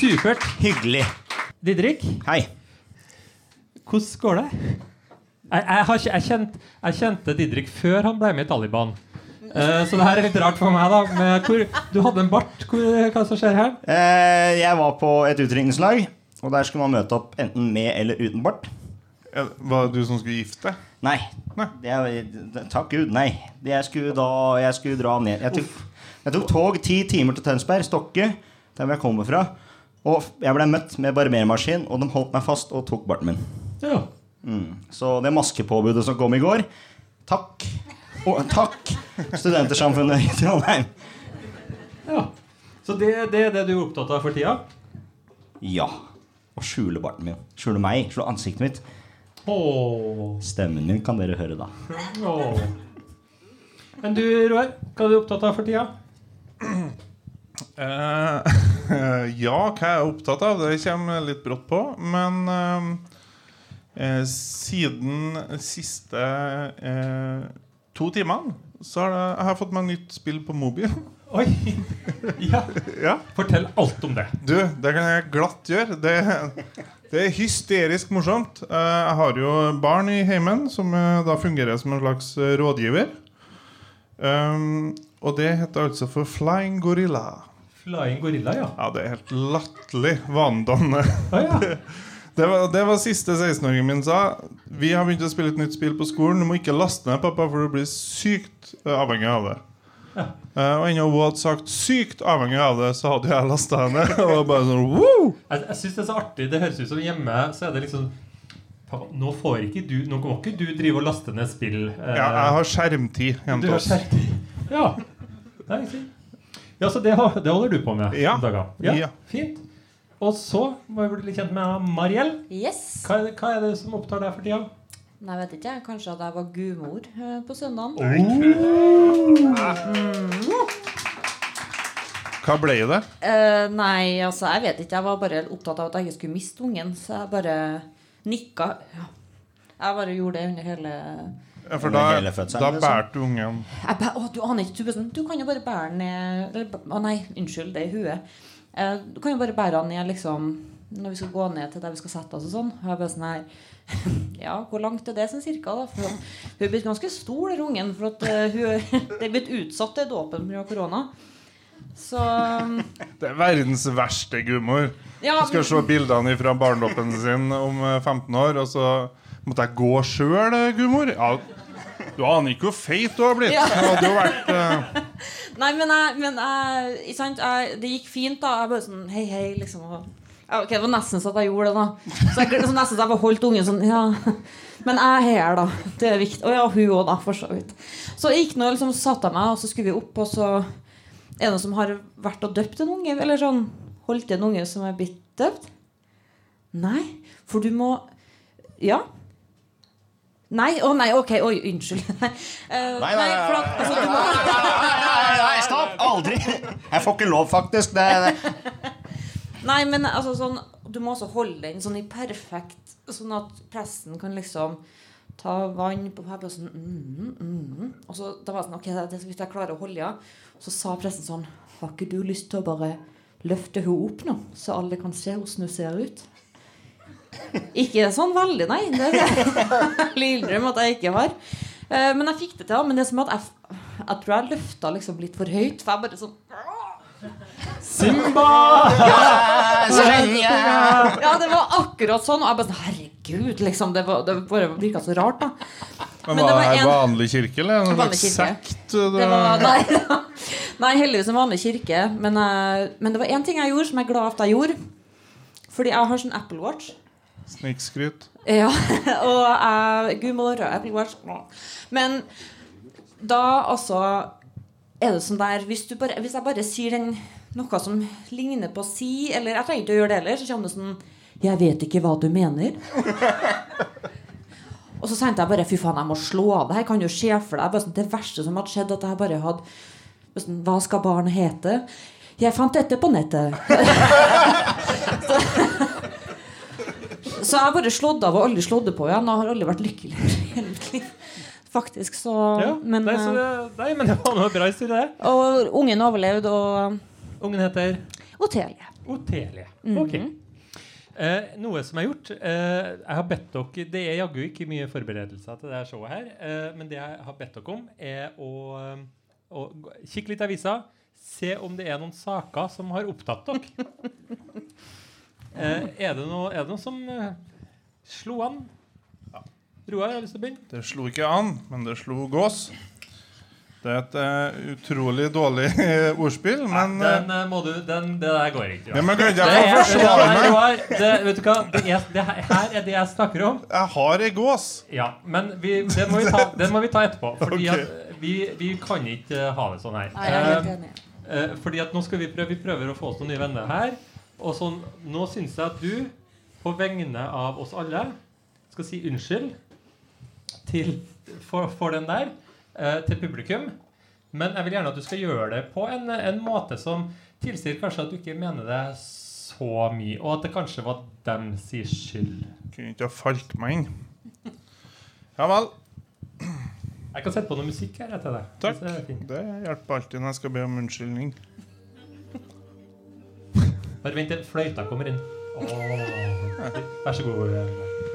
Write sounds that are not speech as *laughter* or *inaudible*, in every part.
Supert. Hyggelig. Didrik, Hei. hvordan går det? Jeg, jeg, har jeg, kjent, jeg kjente Didrik før han ble med i Taliban. Uh, så det her er litt rart for meg. da Men hvor, Du hadde en bart. Hvor, hva som skjer her? Uh, jeg var på et utdrikningslag, og der skulle man møte opp enten med eller uten bart. Ja, Var det du som skulle gifte deg? Nei. Nei. Det er, takk Gud, nei. Det Jeg skulle, da, jeg skulle dra ned jeg tok, jeg tok tog ti timer til Tønsberg, Stokke, der hvor jeg kommer fra. Og jeg ble møtt med barbermaskin, og de holdt meg fast og tok barten min. Ja. Mm. Så det maskepåbudet som kom i går Takk. Og takk, Studentersamfunnet i Trondheim. ja. Så det, det er det du er opptatt av for tida? Ja. Å skjule barten min. Skjule meg. Skjule ansiktet mitt. Stemmen min kan dere høre, da. Oh. Men du, Roar, hva er du opptatt av for tida? Uh, *laughs* ja, hva jeg er opptatt av, det kommer litt brått på. Men uh, eh, siden siste uh, to timene så har jeg, jeg har fått meg nytt spill på mobil. Oi! Ja. *laughs* ja. Fortell alt om det. Du, det kan jeg glatt gjøre. Det, det er hysterisk morsomt. Eh, Jeg har jo barn i heimen som eh, da fungerer som en slags eh, rådgiver. Um, og det heter altså for Flying Gorilla. Flying gorilla, ja. Ja, det er helt latterlig vanedannende. Ah, ja. *laughs* Det var, det var siste 16-åringen min sa. Vi har begynt å spille et nytt spill på skolen. Du må ikke laste ned, pappa, for du blir sykt avhengig av det. Eh, og ennå hun hadde sagt 'sykt avhengig av det', så hadde jeg lasta henne. *laughs* Og bare sånn Woo! Jeg, jeg synes det er så artig. Det høres ut som hjemme så er det liksom Pappa, nå får ikke du Nå må ikke du drive og laste ned spill. eh, Ja, jeg har skjermtid hjemme du har oss. skjermtid. Ja. Det riktig. Ja, så det, det holder du på med Ja. Ja. Ja. Fint. Og så må vi bli litt kjent med Mariell. Yes. Hva, det- hva er det som opptar deg for tida? Nei, vet ikke. Kanskje at jeg var gudmor eh, på søndagen. Hva ble det? Uh, nei, altså, jeg vet ikke. Jeg var bare opptatt av at jeg ikke skulle miste ungen, så jeg bare nikka. Ja. Jeg bare gjorde det under hele Ja, for da, da liksom. bærte du ungen. jeg ba, å, Du aner ikke, du, sånn, du kan jo bare bære den ned Å nei, unnskyld, det er i huet. Uh, du kan jo bare bære den ned liksom når vi skal gå ned til der vi skal sette oss og sånn. Og jeg bare sånn her *laughs* Ja, hvor langt er det sånn cirka, da? For hun er blitt ganske stor, den ungen. For at eh, hun *laughs* det er blitt utsatt til dåpen pga. korona. Så Det er verdens verste gummor Ja, Du skal se bildene fra barndommen sin om eh, 15 år, og så måtte jeg gå sjøl, gummor? Ja, du aner ikke hvor feit du har blitt. Ja. Det hadde jo vært uh... *laughs* Nei, men, jeg, men jeg? Jeg, det gikk fint, da. Jeg bare sånn Hei, hei, liksom. og- ok, Det var nesten så at jeg gjorde det, da. Så jeg, så nesten så jeg holdt ungen sånn Ja. Men jeg er her, da. Det er viktig. Og ja, hun òg, da, for så vidt. Så jeg gikk nå liksom satte jeg meg, og så skulle vi opp, og så Er det noen som har vært og døpt en unge? Eller sånn holdt en unge som er blitt døpt? Nei. For du må Ja. Nei, å nei, ok, oi, unnskyld. Nei, Eh, Nei, nei, nei, altså, du Nei, nei, stopp! Aldri! Jeg får ikke lov, faktisk. Det, det. Nei, men altså sånn Du må også holde den sånn i perfekt Sånn at presten kan liksom ta vann på her og sånn mm, mm. Og så da var det sånn Ok, det hvis jeg klarer å holde ja. Så sa presten sånn Har ikke du lyst til å bare løfte henne opp nå Så alle kan se hvordan hun ser ut Ikke sånn veldig, nei Det er jeg innrømme at jeg ikke har Eh, Men jeg fikk det til Men det er som at jeg, jeg tror jeg løftet liksom litt for høyt For jeg bare sånn Simba! Ja, det var akkurat sånn. Og jeg bare sånn, herregud, liksom. Det, var, det bare virka så rart, da. Men Men det var det en- vanlig kirke, eller en Vanlig kirke. sekt? Det, Det var, *laughs* nei, nei, heldigvis en vanlig kirke. Men, eh, men det var én ting jeg gjorde som jeg er glad for at jeg gjorde. Fordi jeg har sånn Apple Watch. Snikskryt. Ja, *laughs* og jeg Gudmor og Apple Watch. Men da altså er det sånn der hvis, bare, hvis jeg bare sier den, noe som ligner på å si, eller jeg trenger ikke å gjøre det heller, så kommer det sånn Jeg vet ikke hva du mener. og så tenkte jeg bare fy faen, jeg må slå av det her. Kan jo skje for deg. Sånn, det verste som hadde skjedd, at jeg bare hadde sånn, Hva skal barnet hete? Jeg fant dette på nettet. *laughs* Så jeg har bare slått av og aldri slått det på igjen. Og har aldri vært lykkelig i hele mitt liv. Faktisk. Så, Ja, men, nei, så eh, det, nei, men det var noe bra historie, det. og ungen overlevde, og Ungen heter Otelie. Otelie. Mhm. Ok. Eh, noe som er gjort eh, Jeg har bedt dere Det er jaggu ikke mye forberedelser til det her showet her, eh, men det jeg har bedt dere om, er å, å kikke litt i avisa, se om det er noen saker som har opptatt dere. *laughs* Eh, er, det noe, er det noe som eh, slo an? Roar, har du lyst til å begynne? Det slo ikke an, men det slo gås. Det er et uh, utrolig dårlig eh, ordspill, men Nei, Den uh, må du Den, det der går ikke. ja, men jeg, Det jeg er, forsvare meg? Det, vet du hva? Det er, det her er det jeg snakker om. Jeg har ei gås. Ja, men vi, det, må vi ta, den, må vi ta etterpå. Fordi okay. at vi, vi kan ikke ha det sånn her. Nei, jeg er helt Eh, enig. eh, fordi at nå skal vi prøve Vi prøver å få oss noen nye venner her. Og sånn, nå syns jeg at du, på vegne av oss alle, skal si unnskyld til, for, for den der eh, til publikum. Men jeg vil gjerne at du skal gjøre det på en, en måte som tilsier kanskje at du ikke mener det så mye, og at det kanskje var dem sin skyld. Kunne ikke ha falt meg inn. Ja vel. Jeg kan sette på noe musikk her etter deg. Takk. det. Det hjelper alltid når jeg skal be om unnskyldning. Bare vent til fløyta kommer inn. Oh. Vær så god.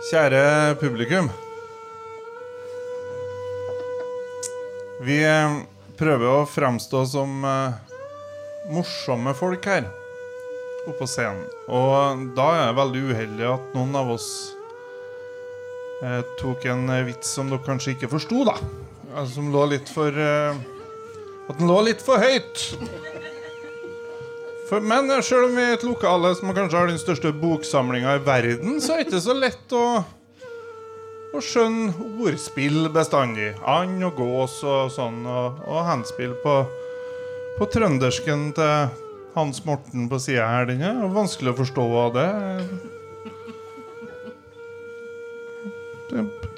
Kjære publikum. Vi eh, prøver å fremstå som eh, morsomme folk her oppe på scenen. Og da er det veldig uheldig at noen av oss eh, tok en eh, vits som dere kanskje ikke forsto, da. Altså, som lå litt for eh, At den lå litt for høyt. For, men sjøl selv om vi er et lokale som kanskje har den største boksamlinga i verden, så er det ikke så lett å, å skjønne ordspill bestandig. And og gås og sånn, og, og henspill på, på trøndersken til Hans Morten på sida her. Den er vanskelig å forstå av det.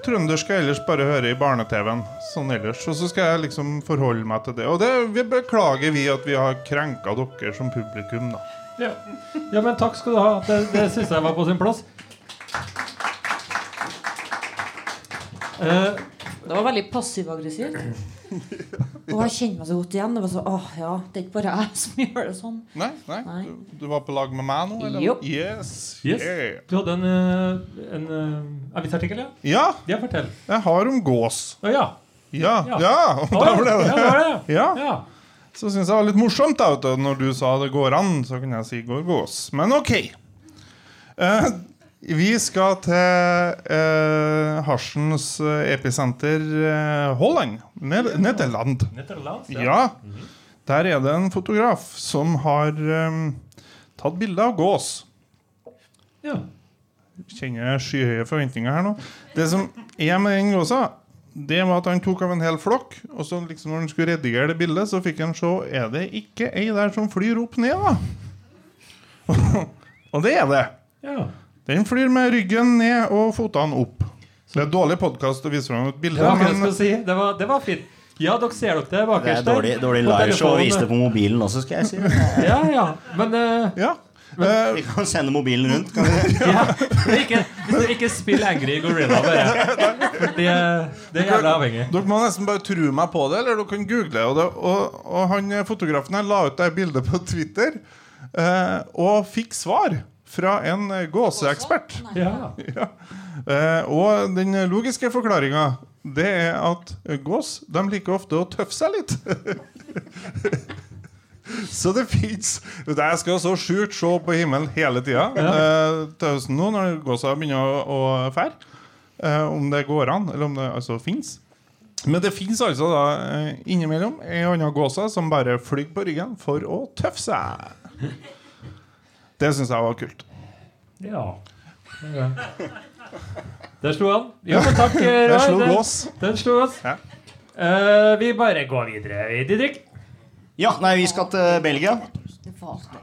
Det Trøndersk skal jeg ellers bare høre i barne-TV-en. Sånn ellers. Og så skal jeg liksom forholde meg til det. Og det vi beklager vi at vi har krenka dere som publikum, da. Ja. ja, men takk skal du ha. Det, det syns jeg var på sin plass. Eh, Det var veldig passiv-aggressivt. Og jeg kjenner meg så godt igjen. Det var så, åh, ja, det er ikke bare jeg som gjør det sånn. Nei, nei. Nei. Du, du var på lag med meg nå? Eller? Jo. Yes. Yes. Yeah. du hadde en, eh, en eh, avisartikkel, ja? Ja, Ja, fortell. jeg har om gås. Å ja. Ja, Ja. ja. og da ble det. ja, var det, ja. *laughs* Ja. ja. Så syns jeg det var litt morsomt da, når du sa det går an, så kunne jeg si går gås. Men OK. Vi skal til eh, hasjens eh, episenter eh, Holland. Ned Nederland. Nederland Ja. Der er det en fotograf som har eh, tatt bilde av gås. ja. Kjenner skyhøye forventninger her nå. Det som er med den gåsa, det var at han tok av en hel flokk, og så liksom når han skulle redigere det bildet, så fikk han se Er det ikke ei der som flyr opp ned, da? *laughs* og det er det. ja. Den flyr med ryggen ned og føttene opp. Det er dårlig podkast å vise fram et bilde, Det jeg men si. det, var, det var fint. Ja, dere ser dere det Det bakerst er dårlig, dårlig liveshow å vise det på mobilen også, skal jeg si. *laughs* Ja, ja. Men Uh, ja. Men, Vi kan sende mobilen rundt. Kan vi? *laughs* ja. Ikke, ikke spill Angry Gorilla, bare. Det, det er jævlig avhengig. Dere må nesten bare tro meg på det, eller dere kan google. Og, det, og, og han eh, fotografen her la ut det bildet på Twitter, eh, og fikk svar fra en eh, gåseekspert. Ja. *laughs* Ja. Eh, og den logiske forklaringa det er at gås de liker ofte å tøffe seg litt. *laughs* så det fins Jeg skal så sjukt se på himmelen hele tida eh, til høsten nå, når gåsa begynner å, fære. Eh, om det går an, eller om det altså fins. Men det fins altså da eh, innimellom ei anna gåse som bare flyr på ryggen for å tøffe seg. Det syns jeg var kult. ja. ja. Der slo han. Jo, men takk, *laughs* Roy. slo Den- gås. Den slo oss. Ja. Uh, vi bare går videre. Didrik? Ja, nei, vi skal til Belgia.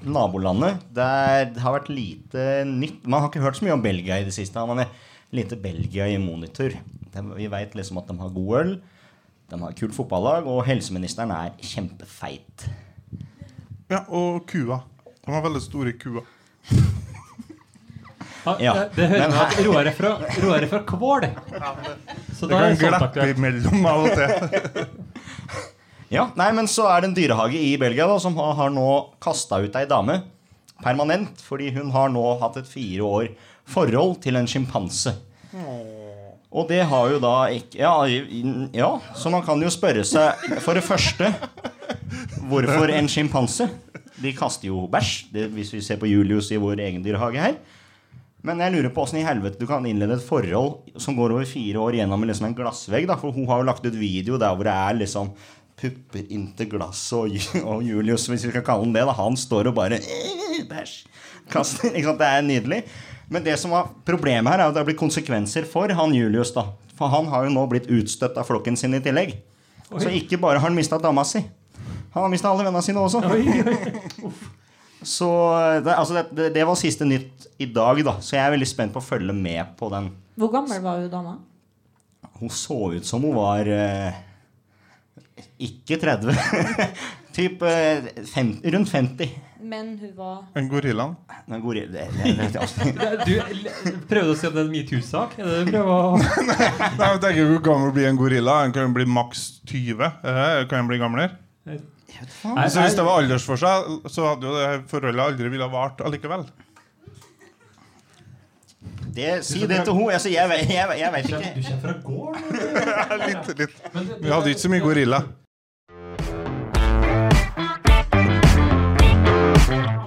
Nabolandet. Der det har vært lite nytt. Man har ikke hørt så mye om Belgia i det siste. Man er lite Belgia i monitor. Vi veit liksom at de har god øl, de har kult fotballag, og helseministeren er kjempefeit. Ja, og kua. De har veldig store kuer. Ja, Det hører at Roar er fra, Roar er fra Kvål. Så Det da er kan det sånt glippe aktuelt. imellom av og til. *laughs* Ja, nei, men så er det en dyrehage i Belgia da, som har, har nå kasta ut ei dame permanent, fordi hun har nå hatt et fire år forhold til en sjimpanse. Og det har jo da ikke ja, ja, så man kan jo spørre seg For det første Hvorfor en sjimpanse? De kaster jo bæsj, det, hvis vi ser på Julius i vår egen dyrehage her. Men jeg lurer på åssen i helvete du kan innlede et forhold som går over fire år gjennom liksom en glassvegg. da, For hun har jo lagt ut video der hvor det er liksom pupper inntil glasset, og, og Julius, hvis vi skal kalle han det, da, han står og bare «Eh, Bæsj. Kaster. *laughs* Ikke sant? Det er nydelig. Men det som var problemet her, er at det har blitt konsekvenser for han Julius. da. For han har jo nå blitt utstøtt av flokken sin i tillegg. Så ikke bare har han mista dama si, han har mista alle vennene sine også. *laughs* Så det, altså det, det, det var siste nytt i dag, da. Så jeg er veldig spent på å følge med på den. Hvor gammel var hun dama? Hun så ut som hun var eh, ikke 30. *laughs* typ eh, fem, rundt 50. Men hun var En gorillaen. En gorilla, det, det, *laughs* det, det, Du prøvde å si om det er en metoo-sak? Er det du prøver å Nei, jeg tenker Hvor gammel blir en gorilla? Han kan bli maks 20. Eh, Kan han bli gamlere? Nei, Så hvis det var aldersforskjell, så hadde jo det forholdet aldri ville ha vart allikevel. det, si det til henne. Altså, jeg, vet- jeg, jeg vet Du ikke. kommer fra gården? *laughs* litt, litt. Men du- Vi hadde ikke så mye gorilla.